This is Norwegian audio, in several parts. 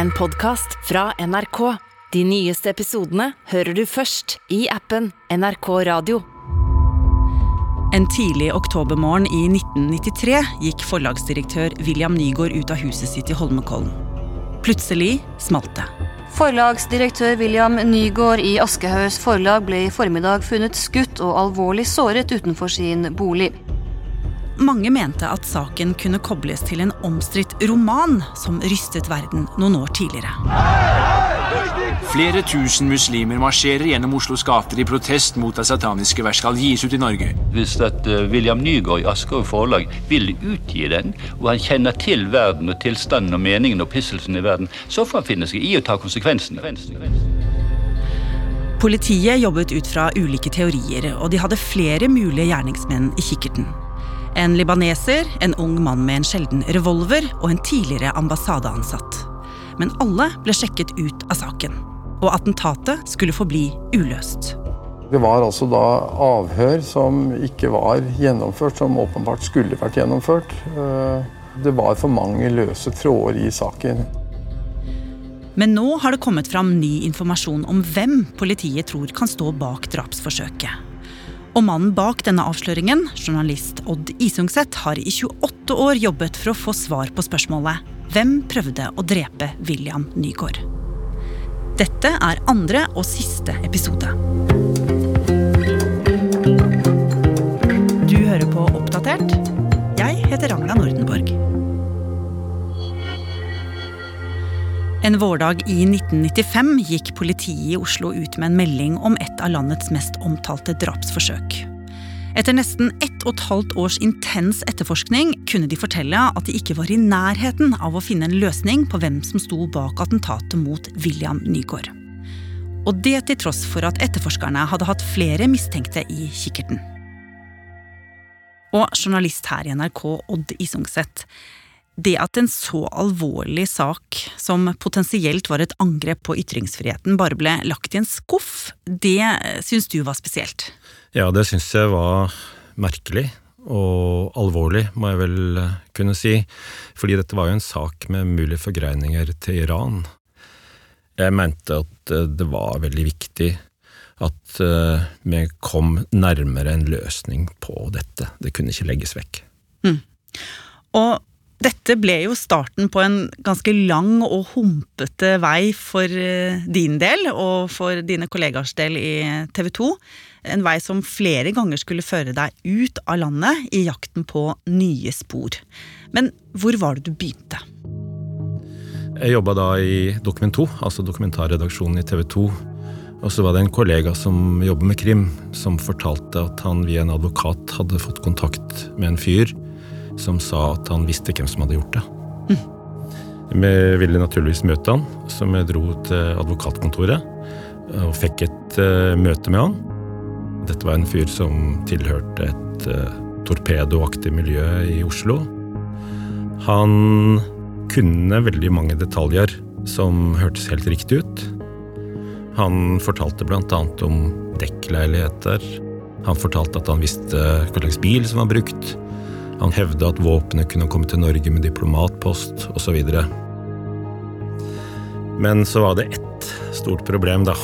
en podkast fra NRK. De nyeste episodene hører du først i appen NRK Radio. En tidlig oktobermorgen i 1993 gikk forlagsdirektør William Nygaard ut av huset sitt i Holmenkollen. Plutselig smalt det. Forlagsdirektør William Nygaard i Aschehougs forlag ble i formiddag funnet skutt og alvorlig såret utenfor sin bolig. Mange mente at saken kunne kobles til en omstridt roman som rystet verden noen år tidligere. Flere tusen muslimer marsjerer gjennom Oslos gater i protest mot at sataniske vers skal gis ut i Norge. Hvis at uh, William Nygaard i Aschehoug forlag vil utgi den, og han kjenner til verden og tilstanden og meningen og pisselsen i verden, så får han finne seg i å ta konsekvensene. Politiet jobbet ut fra ulike teorier, og de hadde flere mulige gjerningsmenn i kikkerten. En libaneser, en ung mann med en sjelden revolver og en tidligere ambassadeansatt. Men alle ble sjekket ut av saken. Og attentatet skulle forbli uløst. Det var altså da avhør som ikke var gjennomført, som åpenbart skulle vært gjennomført. Eh, det var for mange løse tråder i saken. Men nå har det kommet fram ny informasjon om hvem politiet tror kan stå bak drapsforsøket. Og mannen bak denne avsløringen, journalist Odd Isungset, har i 28 år jobbet for å få svar på spørsmålet Hvem prøvde å drepe William Nygaard? Dette er andre og siste episode. Du hører på Oppdatert. Jeg heter Ragna Nordenborg. En vårdag i 1995 gikk politiet i Oslo ut med en melding om et av landets mest omtalte drapsforsøk. Etter nesten ett og et halvt års intens etterforskning kunne de fortelle at de ikke var i nærheten av å finne en løsning på hvem som sto bak attentatet mot William Nygaard. Og det til tross for at etterforskerne hadde hatt flere mistenkte i kikkerten. Og journalist her i NRK, Odd Isungset det at en så alvorlig sak, som potensielt var et angrep på ytringsfriheten, bare ble lagt i en skuff, det syns du var spesielt? Ja, det syns jeg var merkelig. Og alvorlig, må jeg vel kunne si. Fordi dette var jo en sak med mulige forgreininger til Iran. Jeg mente at eh, det var veldig viktig at eh, vi kom nærmere en løsning på dette. Det kunne ikke legges vekk. Mm. Og dette ble jo starten på en ganske lang og humpete vei for eh, din del og for dine kollegers del i TV 2. En vei som flere ganger skulle føre deg ut av landet i jakten på nye spor. Men hvor var det du begynte? Jeg jobba da i Dokument 2, altså dokumentarredaksjonen i TV 2. Og så var det en kollega som jobber med krim, som fortalte at han via en advokat hadde fått kontakt med en fyr som sa at han visste hvem som hadde gjort det. Vi ville naturligvis møte han, så vi dro til advokatkontoret og fikk et uh, møte med han. Dette var en fyr som tilhørte et uh, torpedoaktig miljø i Oslo. Han kunne veldig mange detaljer som hørtes helt riktig ut. Han fortalte bl.a. om dekkleiligheter. Han fortalte at han visste hva slags bil som var brukt. Han hevda at våpenet kunne komme til Norge med diplomatpost osv. Men så var det ett stort problem, da.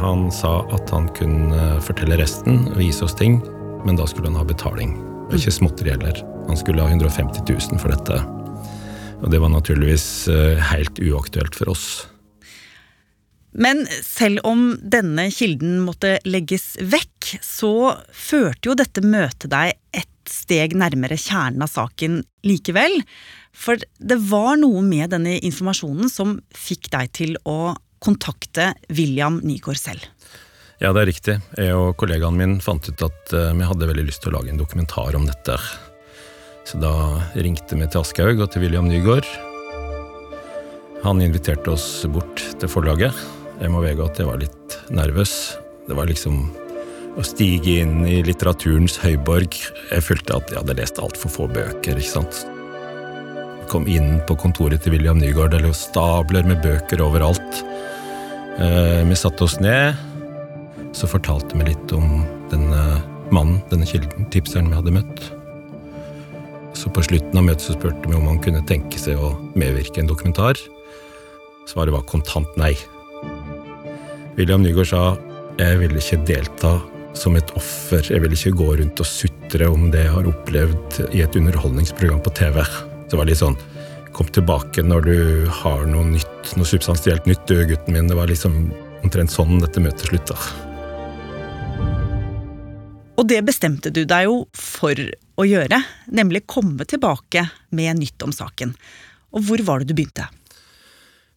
Han sa at han kunne fortelle resten vise oss ting, men da skulle han ha betaling. Og ikke småtteri heller. Han skulle ha 150 000 for dette. Og det var naturligvis eh, helt uaktuelt for oss. Men selv om denne kilden måtte legges vekk, så førte jo dette møtet deg et steg nærmere kjernen av saken likevel. For det var noe med denne informasjonen som fikk deg til å kontakte William Nygaard selv. Ja, det er riktig. Jeg og kollegaen min fant ut at eh, vi hadde veldig lyst til å lage en dokumentar om dette. Så da ringte vi til Aschehoug og til William Nygaard. Han inviterte oss bort til forlaget. Jeg må vedgå at jeg var litt nervøs. Det var liksom å stige inn i litteraturens høyborg. Jeg følte at jeg hadde lest altfor få bøker. ikke sant? Jeg kom inn på kontoret til William Nygaard. Det lå stabler med bøker overalt. Eh, vi satte oss ned. Så fortalte vi litt om denne mannen, denne kilden, tipseren vi hadde møtt. Så på slutten av møtet så spurte vi om han kunne tenke seg å medvirke i en dokumentar. Svaret var kontant nei. William Nygaard sa jeg vil ikke delta som et offer, jeg vil ikke gå rundt og sutre om det jeg har opplevd i et underholdningsprogram på TV. Det var litt sånn Kom tilbake når du har noe nytt, noe substansielt nytt, du gutten min. Det var liksom omtrent sånn dette møtet slutta. Og det bestemte du deg jo for å gjøre, nemlig komme tilbake med nytt om saken. Og hvor var det du begynte?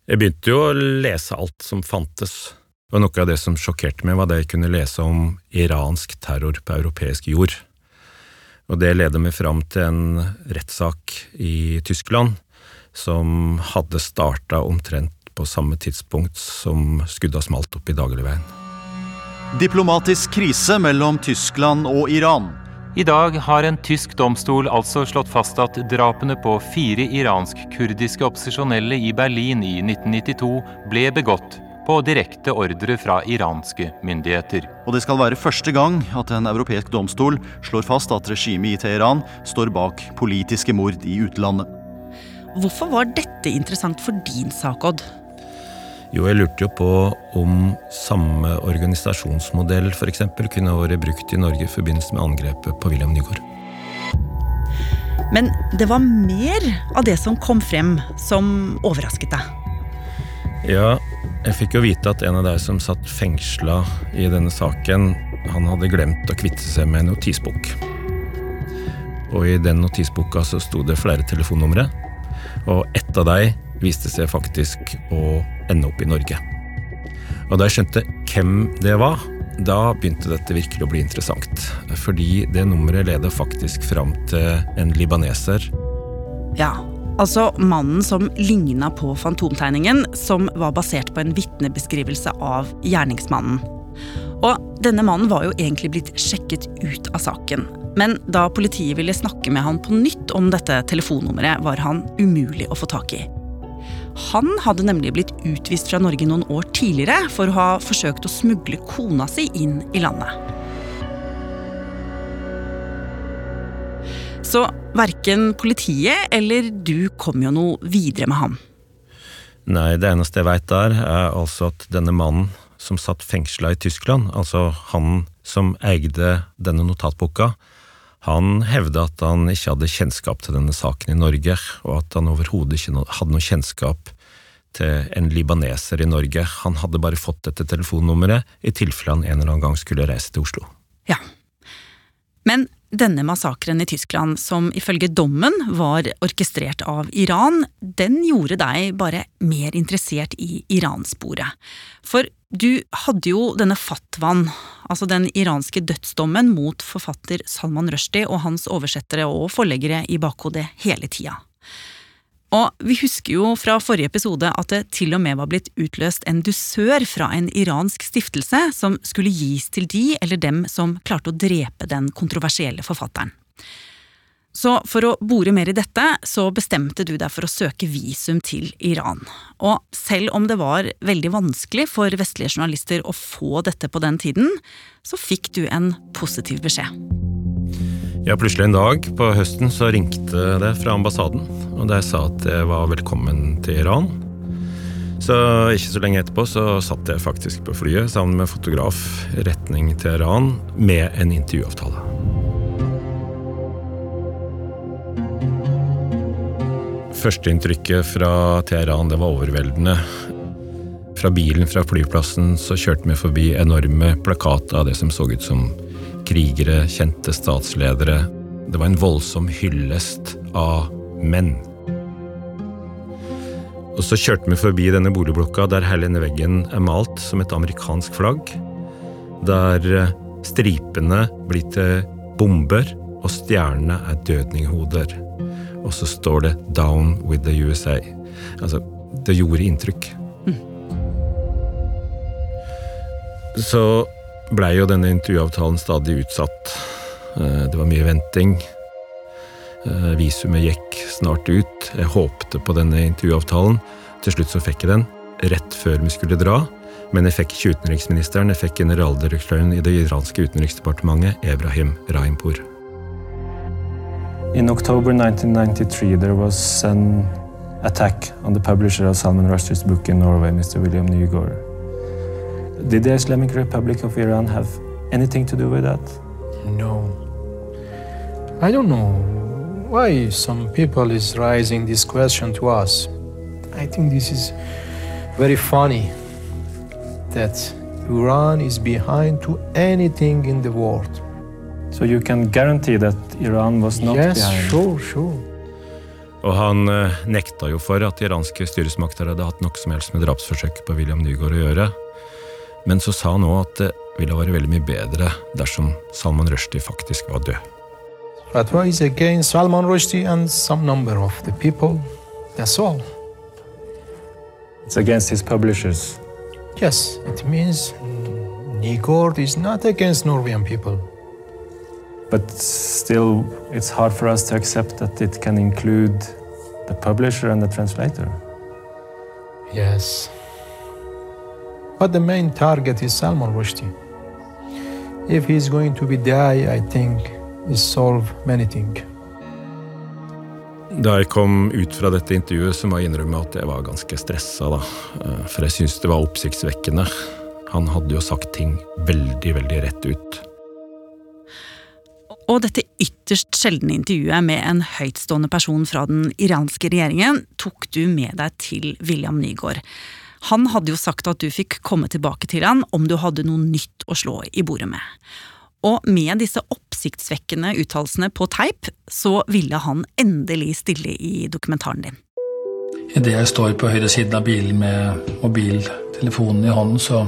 Jeg begynte jo å lese alt som fantes. Og noe av det som sjokkerte meg, var det jeg kunne lese om iransk terror på europeisk jord. Og det leder meg fram til en rettssak i Tyskland som hadde starta omtrent på samme tidspunkt som skudda smalt opp i dagligveien. Diplomatisk krise mellom Tyskland og Iran. I dag har en tysk domstol altså slått fast at drapene på fire iransk-kurdiske opposisjonelle i Berlin i 1992 ble begått på direkte ordre fra iranske myndigheter. Og det skal være første gang at en europeisk domstol slår fast at regimet i Teheran står bak politiske mord i utlandet. Hvorfor var dette interessant for din sak, Odd? Jo, jeg lurte jo på om samme organisasjonsmodell f.eks. kunne vært brukt i Norge i forbindelse med angrepet på William Nygaard. Men det var mer av det som kom frem, som overrasket deg. Ja, jeg fikk jo vite at en av de som satt fengsla i denne saken, han hadde glemt å kvitte seg med en notisbok. Og i den notisboka så sto det flere telefonnumre, og ett av de viste seg faktisk å ende opp i Norge. Og da jeg skjønte hvem det var, da begynte dette virkelig å bli interessant. Fordi det nummeret leder faktisk fram til en libaneser. Ja, Altså mannen som ligna på fantomtegningen, som var basert på en vitnebeskrivelse av gjerningsmannen. Og denne mannen var jo egentlig blitt sjekket ut av saken. Men da politiet ville snakke med han på nytt om dette telefonnummeret, var han umulig å få tak i. Han hadde nemlig blitt utvist fra Norge noen år tidligere for å ha forsøkt å smugle kona si inn i landet. Så verken politiet eller du kom jo noe videre med han. Nei, det eneste jeg veit der, er altså at denne mannen som satt fengsla i Tyskland, altså han som eide denne notatboka, han hevda at han ikke hadde kjennskap til denne saken i Norge, og at han overhodet ikke hadde noe kjennskap til en libaneser i Norge. Han hadde bare fått dette telefonnummeret i tilfelle han en eller annen gang skulle reise til Oslo. Ja. Men denne massakren i Tyskland, som ifølge dommen var orkestrert av Iran, den gjorde deg bare mer interessert i Iransporet. For du hadde jo denne fatwaen, altså den iranske dødsdommen mot forfatter Salman Rushdie og hans oversettere og forleggere i bakhodet hele tida. Og vi husker jo fra forrige episode at det til og med var blitt utløst en dusør fra en iransk stiftelse som skulle gis til de eller dem som klarte å drepe den kontroversielle forfatteren. Så for å bore mer i dette, så bestemte du deg for å søke visum til Iran. Og selv om det var veldig vanskelig for vestlige journalister å få dette på den tiden, så fikk du en positiv beskjed. Ja, plutselig en dag på høsten så ringte det fra ambassaden, og der sa at jeg var velkommen til Iran. Så ikke så lenge etterpå så satt jeg faktisk på flyet sammen med fotograf retning til Iran med en intervjuavtale. Førsteinntrykket fra Teheran det var overveldende. Fra bilen fra flyplassen så kjørte vi forbi enorme plakater av det som så ut som krigere, kjente statsledere. Det var en voldsom hyllest av menn. Og så kjørte vi forbi denne boligblokka der hele denne veggen er malt som et amerikansk flagg. Der eh, stripene blir til bomber, og stjernene er dødninghoder. Og så står det 'Down with the USA'. Altså, det gjorde inntrykk. Mm. Så blei jo denne intervjuavtalen stadig utsatt. Eh, det var mye venting. Eh, visumet gikk snart ut. Jeg håpte på denne intervjuavtalen. Til slutt så fikk jeg den, rett før vi skulle dra. Men jeg fikk ikke utenriksministeren, jeg fikk generaldirektøren i det iranske utenriksdepartementet, Ebrahim Raimpour. In October 1993 there was an attack on the publisher of Salman Rushdie's book in Norway, Mr. William Nygaard. Did the Islamic Republic of Iran have anything to do with that? No. I don't know why some people is raising this question to us. I think this is very funny that Iran is behind to anything in the world. So you can guarantee that Iran was not yes, behind? sure, sure. Og han eh, nekta jo for at iranske styresmakter hadde hatt noe som helst med drapsforsøket på William Nygaard å gjøre. Men så sa han òg at det ville være veldig mye bedre dersom Salman Rushdie faktisk var død. Fatwa is against Salman Rushdie and some number of the people. That's all. It's against his publishers. Yes, it means Nigord is not against Norwegian people. But still, it's hard for us to accept that it can include the publisher and the translator. Yes. But the main target is Salman Rushdie. If he's going to be die, I think it solve many things. Da jeg kom ut fra dette intervjuet, så må jeg innrømme at jeg var ganske stressa, da. Eh, For jeg syntes det var oppsiktsvekkende. Han hadde jo sagt ting veldig, veldig rett ut. Og dette ytterst sjeldne intervjuet med en høytstående person fra den iranske regjeringen tok du med deg til William Nygaard. Han hadde jo sagt at du fikk komme tilbake til han om du hadde noe nytt å slå i bordet med. Og med disse oppsiktsvekkende uttalelsene på teip, så ville han endelig stille i dokumentaren din. Idet jeg står på høyre siden av bilen med mobiltelefonen i hånden, så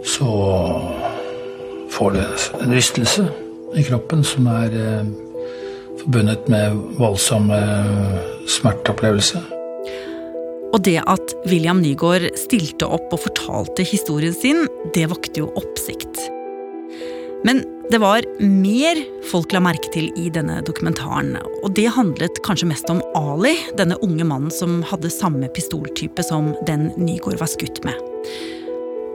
Så får du en rystelse i kroppen som er eh, forbundet med voldsom eh, smerteopplevelse. Og det at William Nygaard stilte opp og fortalte historien sin, det vakte jo oppsikt. Men det var mer folk la merke til i denne dokumentaren, og det handlet kanskje mest om Ali, denne unge mannen som hadde samme pistoltype som den Nygaard var skutt med.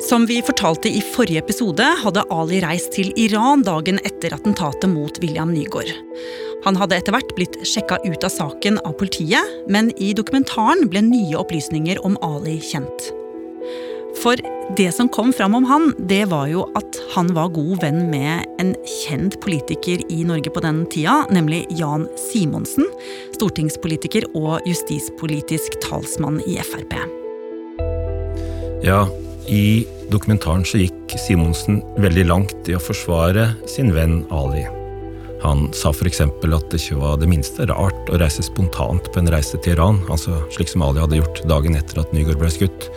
Som vi fortalte i forrige episode, hadde Ali reist til Iran dagen etter attentatet mot William Nygaard. Han hadde etter hvert blitt sjekka ut av saken av politiet, men i dokumentaren ble nye opplysninger om Ali kjent. For det som kom fram om han, det var jo at han var god venn med en kjent politiker i Norge på den tida, nemlig Jan Simonsen, stortingspolitiker og justispolitisk talsmann i Frp. Ja, i dokumentaren så gikk Simonsen veldig langt i å forsvare sin venn Ali. Han sa f.eks. at det ikke var det minste rart å reise spontant på en reise til Iran, altså slik som Ali hadde gjort dagen etter at Nygaard ble skutt.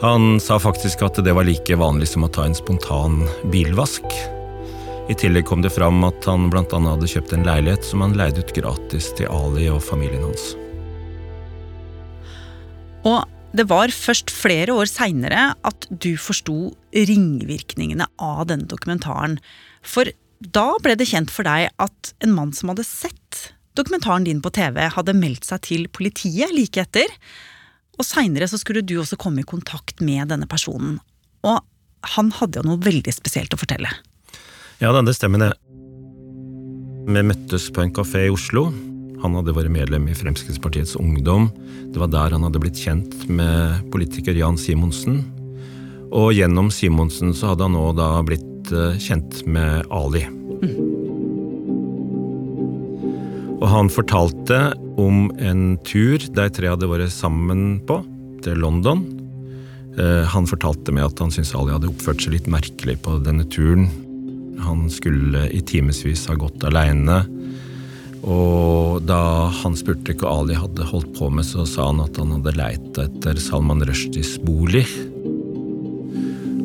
Han sa faktisk at det var like vanlig som å ta en spontan bilvask. I tillegg kom det fram at han bl.a. hadde kjøpt en leilighet som han leide ut gratis til Ali og familien hans. Det var først flere år seinere at du forsto ringvirkningene av denne dokumentaren. For da ble det kjent for deg at en mann som hadde sett dokumentaren din på TV, hadde meldt seg til politiet like etter. Og seinere så skulle du også komme i kontakt med denne personen. Og han hadde jo noe veldig spesielt å fortelle. Ja, det stemmer det. Vi møttes på en kafé i Oslo. Han hadde vært medlem i Fremskrittspartiets Ungdom. Det var der han hadde blitt kjent med politiker Jan Simonsen. Og gjennom Simonsen så hadde han nå da blitt eh, kjent med Ali. Og han fortalte om en tur de tre hadde vært sammen på, til London. Eh, Han fortalte meg at han syntes Ali hadde oppført seg litt merkelig på denne turen. Han skulle i timevis ha gått aleine. Og da han spurte hva Ali hadde holdt på med, så sa han at han hadde leita etter Salman Rushdies bolig.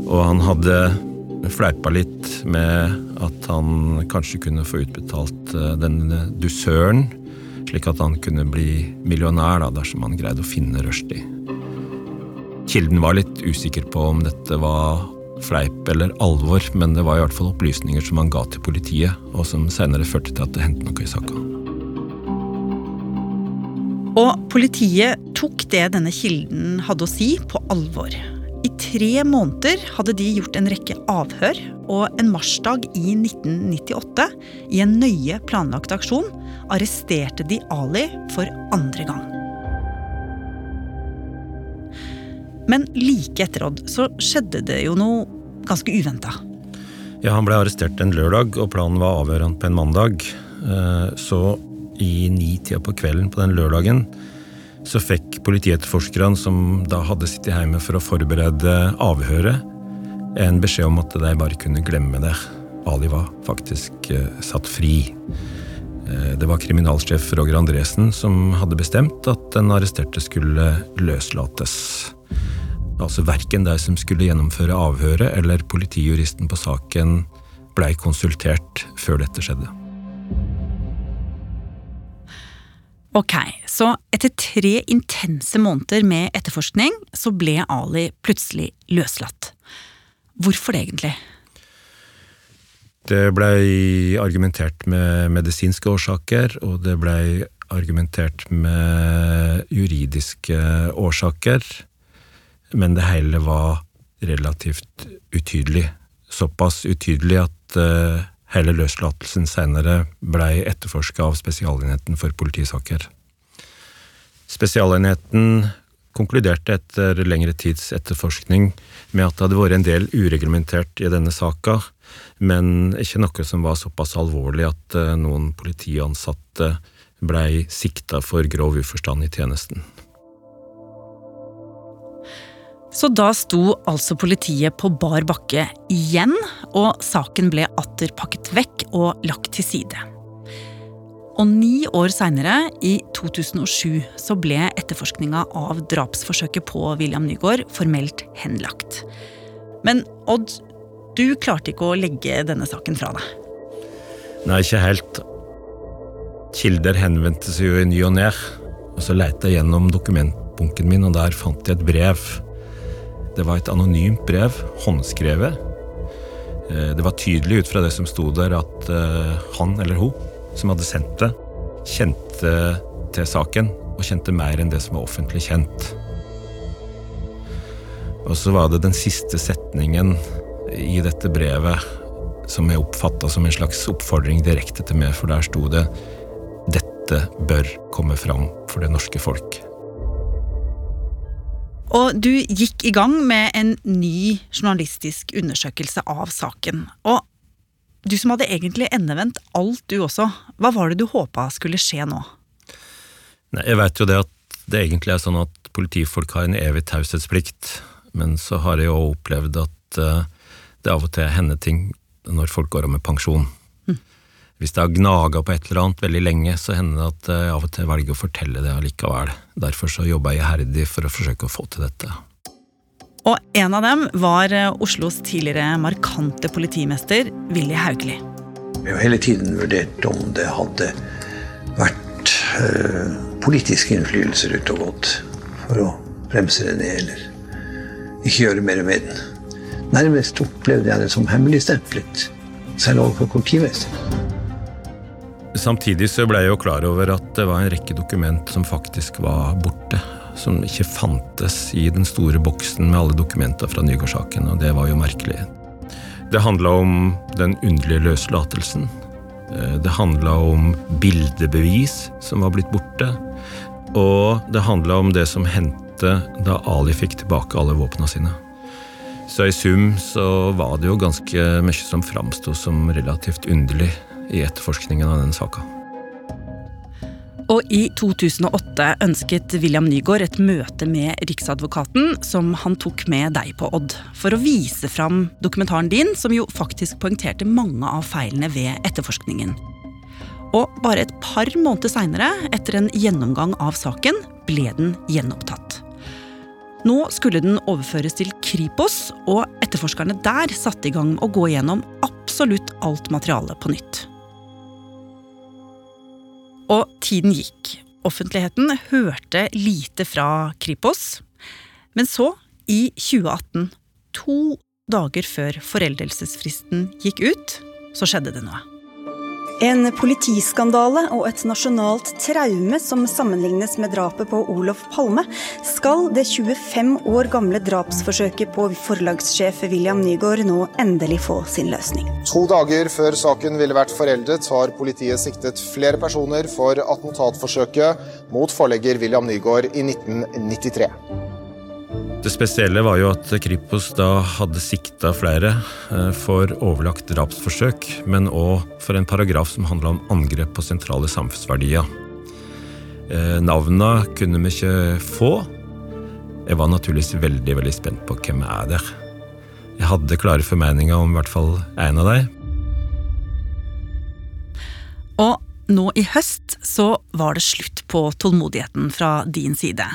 Og han hadde fleipa litt med at han kanskje kunne få utbetalt eh, denne dusøren, slik at han kunne bli millionær da, dersom han greide å finne Rushdie. Kilden var litt usikker på om dette var fleip eller alvor, men det var i hvert fall opplysninger som han ga til politiet, og som senere førte til at det hendte noe i saka. Og politiet tok det denne kilden hadde å si, på alvor. I tre måneder hadde de gjort en rekke avhør, og en marsdag i 1998, i en nøye planlagt aksjon, arresterte de Ali for andre gang. Men like etter Odd så skjedde det jo noe ganske uventa. Ja, Han ble arrestert en lørdag, og planen var å avhøre han på en mandag. Eh, så i ni-tida på kvelden på den lørdagen så fikk politietterforskerne, som da hadde sittet hjemme for å forberede avhøret, en beskjed om at de bare kunne glemme det. Ali var faktisk eh, satt fri. Eh, det var kriminalsjef Roger Andresen som hadde bestemt at den arresterte skulle løslates. Altså Verken de som skulle gjennomføre avhøret eller politijuristen på saken blei konsultert før dette skjedde. Ok, så etter tre intense måneder med etterforskning, så ble Ali plutselig løslatt. Hvorfor det egentlig? Det blei argumentert med medisinske årsaker, og det blei argumentert med juridiske årsaker. Men det hele var relativt utydelig. Såpass utydelig at uh, Hele løslatelsen senere blei etterforska av Spesialenheten for politisaker. Spesialenheten konkluderte etter lengre tids etterforskning med at det hadde vært en del ureglementert i denne saka, men ikke noe som var såpass alvorlig at eh, noen politiansatte blei sikta for grov uforstand i tjenesten. Så da sto altså politiet på bar bakke igjen, og saken ble atter pakket vekk og lagt til side. Og ni år seinere, i 2007, så ble etterforskninga av drapsforsøket på William Nygaard formelt henlagt. Men Odd, du klarte ikke å legge denne saken fra deg? Nei, ikke helt. Kilder henvendte seg jo i ny og ne, og så leita jeg gjennom dokumentbunken min, og der fant jeg et brev det var et anonymt brev, håndskrevet. Eh, det var tydelig ut fra det som sto der, at eh, han eller hun som hadde sendt det, kjente til saken, og kjente mer enn det som var offentlig kjent. Og så var det den siste setningen i dette brevet som jeg oppfatta som en slags oppfordring direkte til meg, for der sto det 'Dette bør komme fram for det norske folk'. Og du gikk i gang med en ny journalistisk undersøkelse av saken. Og du som hadde egentlig endevendt alt, du også. Hva var det du håpa skulle skje nå? Nei, jeg veit jo det at det egentlig er sånn at politifolk har en evig taushetsplikt. Men så har jeg jo opplevd at uh, det av og til hender ting når folk går av med pensjon. Hvis det har gnaga på et eller annet veldig lenge, så hender det at jeg av og til velger å fortelle det allikevel. Derfor så jobber jeg iherdig for å forsøke å få til dette. Og en av dem var eh, Oslos tidligere markante politimester Willy Hauglie. Vi har hele tiden vurdert om det hadde vært øh, innflytelser innflytelse ute og gått for å bremse det ned, eller ikke gjøre mer med den. Nærmest opplevde jeg det som hemmeligstemplet, selv overfor politimesteren. Samtidig så ble jeg jo klar over at det var en rekke dokument som faktisk var borte. Som ikke fantes i den store boksen med alle dokumenter fra Nygårdssaken, og det var jo merkelig. Det handla om den underlige løslatelsen. Eh, det handla om bildebevis som var blitt borte. Og det handla om det som hendte da Ali fikk tilbake alle våpna sine. Så i sum så var det jo ganske mye som framsto som relativt underlig i etterforskningen av den saka. Og i 2008 ønsket William Nygaard et møte med Riksadvokaten, som han tok med deg på, Odd, for å vise fram dokumentaren din, som jo faktisk poengterte mange av feilene ved etterforskningen. Og bare et par måneder seinere, etter en gjennomgang av saken, ble den gjenopptatt. Nå skulle den overføres til Kripos, og etterforskerne der satte i gang med å gå gjennom absolutt alt materialet på nytt. Og tiden gikk. Offentligheten hørte lite fra Kripos. Men så, i 2018, to dager før foreldelsesfristen gikk ut, så skjedde det noe. En politiskandale og et nasjonalt traume som sammenlignes med drapet på Olof Palme, skal det 25 år gamle drapsforsøket på forlagssjef William Nygaard nå endelig få sin løsning. To dager før saken ville vært foreldet, har politiet siktet flere personer for attentatforsøket mot forlegger William Nygaard i 1993. Det spesielle var jo at Kripos da hadde sikta flere eh, for overlagt drapsforsøk, men òg for en paragraf som handla om angrep på sentrale samfunnsverdier. Eh, navna kunne vi ikke få. Jeg var naturligvis veldig veldig spent på hvem er der. Jeg hadde klare formeninger om i hvert fall en av dem. Og nå i høst så var det slutt på tålmodigheten fra din side.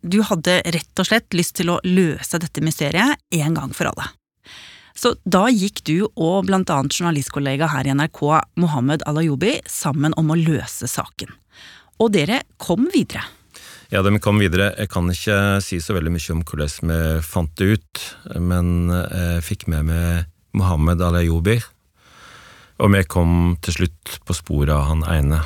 Du hadde rett og slett lyst til å løse dette mysteriet en gang for alle. Så da gikk du og annet journalistkollega her i NRK, Mohammed Alayoubi, sammen om å løse saken. Og dere kom videre. Ja, de kom videre. Jeg kan ikke si så veldig mye om hvordan vi fant det ut, men jeg fikk med meg Mohammed Alayoubi, og vi kom til slutt på sporet av han ene.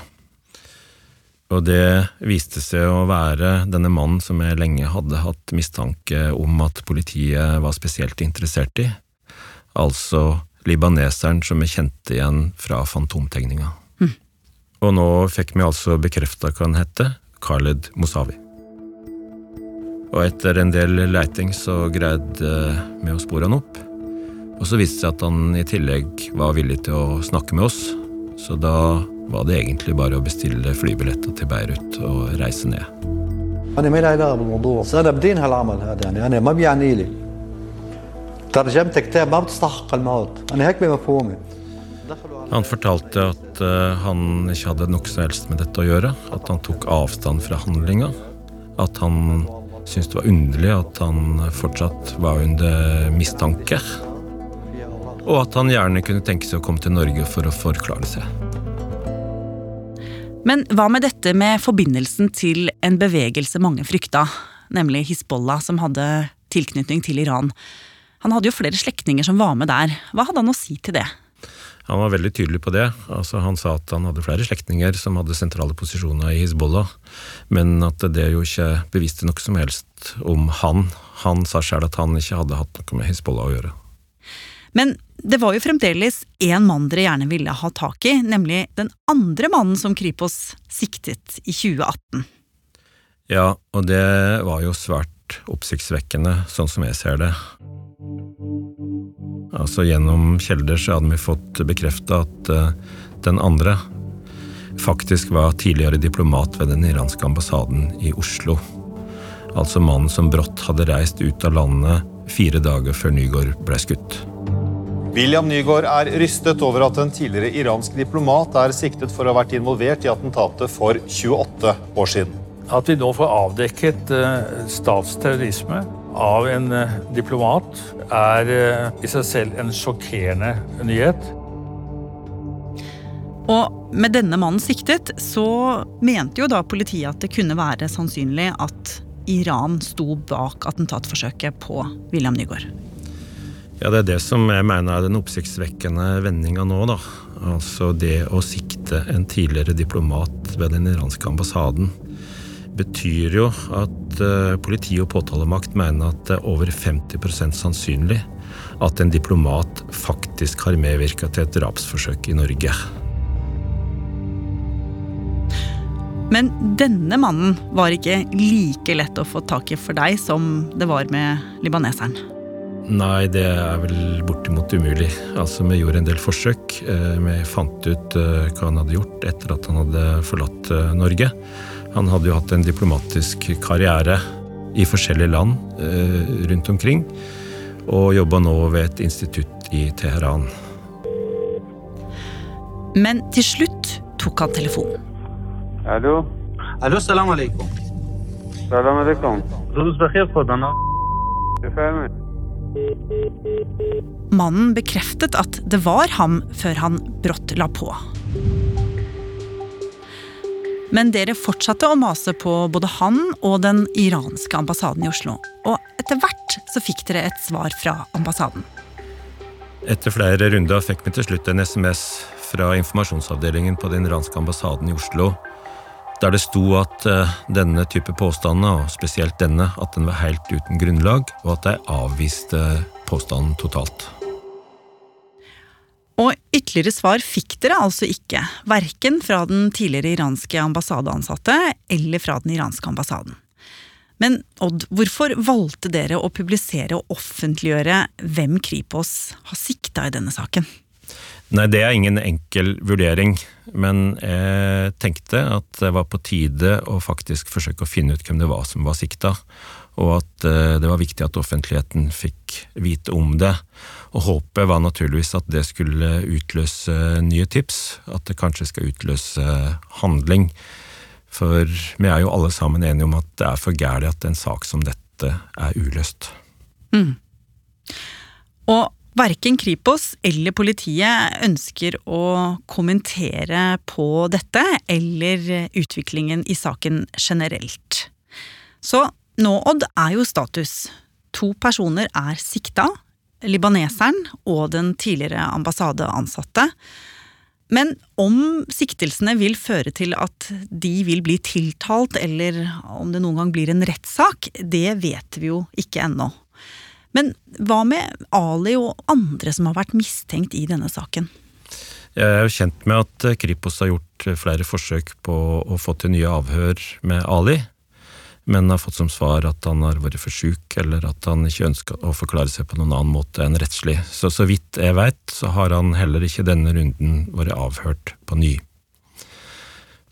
Og det viste seg å være denne mannen som jeg lenge hadde hatt mistanke om at politiet var spesielt interessert i, altså libaneseren som vi kjente igjen fra fantomtegninga. Mm. Og nå fikk vi altså bekrefta hva han hette, Khaled Mosawi. Og etter en del leiting så greide vi å spore han opp. Og så viste det seg at han i tillegg var villig til å snakke med oss, så da var det egentlig bare å bestille flybilletter til Beirut og reise ned. أنا ما لي علاقة بالموضوع بس أنا بدين هالعمل هذا يعني أنا ما بيعني لي ترجمت كتاب ما بتستحق الموت أنا هيك بمفهومي Han fortalte at uh, han ikke hadde noe som helst med dette å gjøre, at han tok avstand fra handlinga, at han syntes det var underlig at han fortsatt var under mistanke, og at han gjerne kunne tenke seg å komme til Norge for å forklare seg. Men hva med dette med forbindelsen til en bevegelse mange frykta, nemlig Hizbollah, som hadde tilknytning til Iran? Han hadde jo flere slektninger som var med der. Hva hadde han å si til det? Han var veldig tydelig på det. Altså, han sa at han hadde flere slektninger som hadde sentrale posisjoner i Hizbollah, men at det jo ikke beviste noe som helst om han. Han sa sjøl at han ikke hadde hatt noe med Hizbollah å gjøre. Men det var jo fremdeles én mann dere gjerne ville ha tak i, nemlig den andre mannen som Kripos siktet i 2018. Ja, og det var jo svært oppsiktsvekkende, sånn som jeg ser det. Altså Gjennom kilder så hadde vi fått bekrefta at uh, den andre faktisk var tidligere diplomat ved den iranske ambassaden i Oslo. Altså mannen som brått hadde reist ut av landet fire dager før Nygaard ble skutt. William Nygaard er rystet over at en tidligere iransk diplomat er siktet for å ha vært involvert i attentatet for 28 år siden. At vi nå får avdekket uh, statsterrorisme av en uh, diplomat, er uh, i seg selv en sjokkerende nyhet. Og med denne mannen siktet, så mente jo da politiet at det kunne være sannsynlig at Iran sto bak attentatforsøket på William Nygaard. Ja, Det er det som jeg mener er den oppsiktsvekkende vendinga nå. da. Altså det å sikte en tidligere diplomat ved den iranske ambassaden betyr jo at uh, politi og påtalemakt mener at det er over 50% sannsynlig at en diplomat faktisk har medvirka til et drapsforsøk i Norge. Men denne mannen var ikke like lett å få tak i for deg som det var med libaneseren? Nei, det er vel bortimot umulig. Altså, Vi gjorde en del forsøk. Eh, vi fant ut eh, hva han hadde gjort etter at han hadde forlatt eh, Norge. Han hadde jo hatt en diplomatisk karriere i forskjellige land rundt omkring. Og jobba nå ved et institutt i Teheran. Men til slutt tok han telefonen. Hallo? Hallo, salam alaikum. Salam alaikum. Mannen bekreftet at det var ham før han brått la på. Men dere fortsatte å mase på både han og den iranske ambassaden i Oslo. Og etter hvert så fikk dere et svar fra ambassaden. Etter flere runder fikk vi til slutt en SMS fra informasjonsavdelingen på den iranske ambassaden i Oslo, der det sto at eh, denne type påstander, og spesielt denne, at den var helt uten grunnlag, og at de avviste påstanden totalt. Og ytterligere svar fikk dere altså ikke, verken fra den tidligere iranske ambassadeansatte eller fra den iranske ambassaden. Men Odd, hvorfor valgte dere å publisere og offentliggjøre hvem Kripos har sikta i denne saken? Nei, det er ingen enkel vurdering, men jeg tenkte at det var på tide å faktisk forsøke å finne ut hvem det var som var sikta, og at eh, det var viktig at offentligheten fikk vite om det. Og håpet var naturligvis at det skulle utløse nye tips, at det kanskje skal utløse handling. For vi er jo alle sammen enige om at det er for gærent at en sak som dette er uløst. Mm. Og verken Kripos eller politiet ønsker å kommentere på dette eller utviklingen i saken generelt. Så nå, Odd, er jo status. To personer er sikta. Libaneseren og den tidligere ambassadeansatte. Men om siktelsene vil føre til at de vil bli tiltalt, eller om det noen gang blir en rettssak, det vet vi jo ikke ennå. Men hva med Ali og andre som har vært mistenkt i denne saken? Jeg er jo kjent med at Kripos har gjort flere forsøk på å få til nye avhør med Ali, men har fått som svar at han har vært for sjuk, eller at han ikke ønsker å forklare seg på noen annen måte enn rettslig. Så så vidt jeg veit, så har han heller ikke denne runden vært avhørt på ny.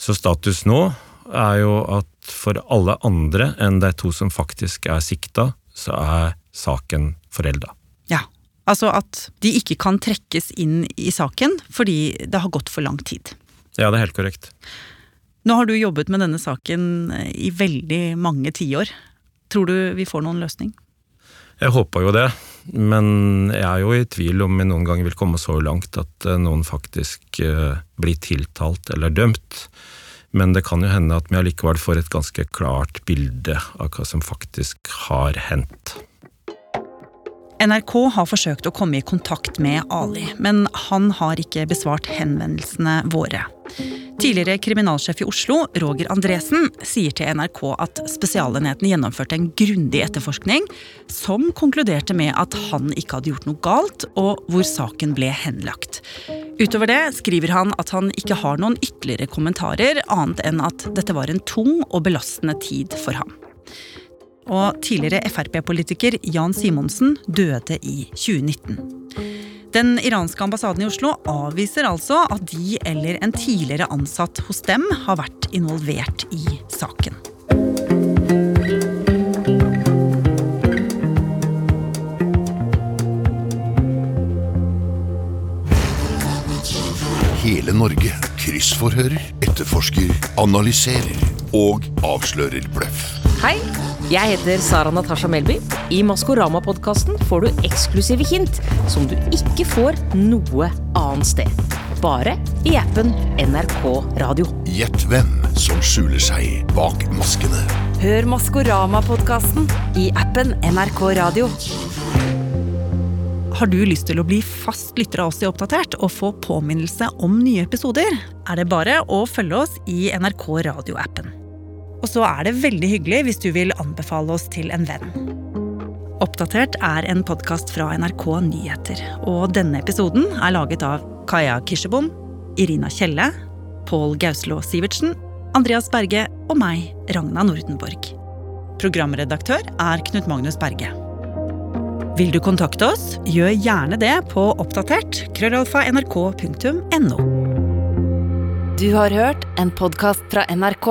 Så status nå er jo at for alle andre enn de to som faktisk er sikta, så er saken forelda. Ja, altså at de ikke kan trekkes inn i saken fordi det har gått for lang tid. Ja, det er helt korrekt. Nå har du jobbet med denne saken i veldig mange tiår. Tror du vi får noen løsning? Jeg håper jo det, men jeg er jo i tvil om vi noen gang vil komme så langt at noen faktisk blir tiltalt eller dømt. Men det kan jo hende at vi allikevel får et ganske klart bilde av hva som faktisk har hendt. NRK har forsøkt å komme i kontakt med Ali, men han har ikke besvart henvendelsene våre. Tidligere kriminalsjef i Oslo, Roger Andresen, sier til NRK at Spesialenheten gjennomførte en grundig etterforskning som konkluderte med at han ikke hadde gjort noe galt, og hvor saken ble henlagt. Utover det skriver han at han ikke har noen ytterligere kommentarer, annet enn at dette var en tung og belastende tid for ham. Og tidligere Frp-politiker Jan Simonsen døde i 2019. Den iranske ambassaden i Oslo avviser altså at de eller en tidligere ansatt hos dem har vært involvert i saken. Hele Norge kryssforhører, etterforsker, analyserer og avslører bløff. Hei, jeg heter Sara Natasha Melby. I Maskorama-podkasten får du eksklusive hint som du ikke får noe annet sted. Bare i appen NRK Radio. Gjett hvem som skjuler seg bak maskene. Hør Maskorama-podkasten i appen NRK Radio. Har du lyst til å bli fast lytter av oss i Oppdatert og få påminnelse om nye episoder, er det bare å følge oss i NRK Radio-appen. Og så er det veldig hyggelig hvis du vil anbefale oss til en venn. Oppdatert er en podkast fra NRK Nyheter, og denne episoden er laget av Kaja Kirsebom, Irina Kjelle, Pål Gauslå Sivertsen, Andreas Berge og meg, Ragna Nordenborg. Programredaktør er Knut Magnus Berge. Vil du kontakte oss, gjør gjerne det på oppdatert krøllalfa nrk.no. Du har hørt en podkast fra NRK.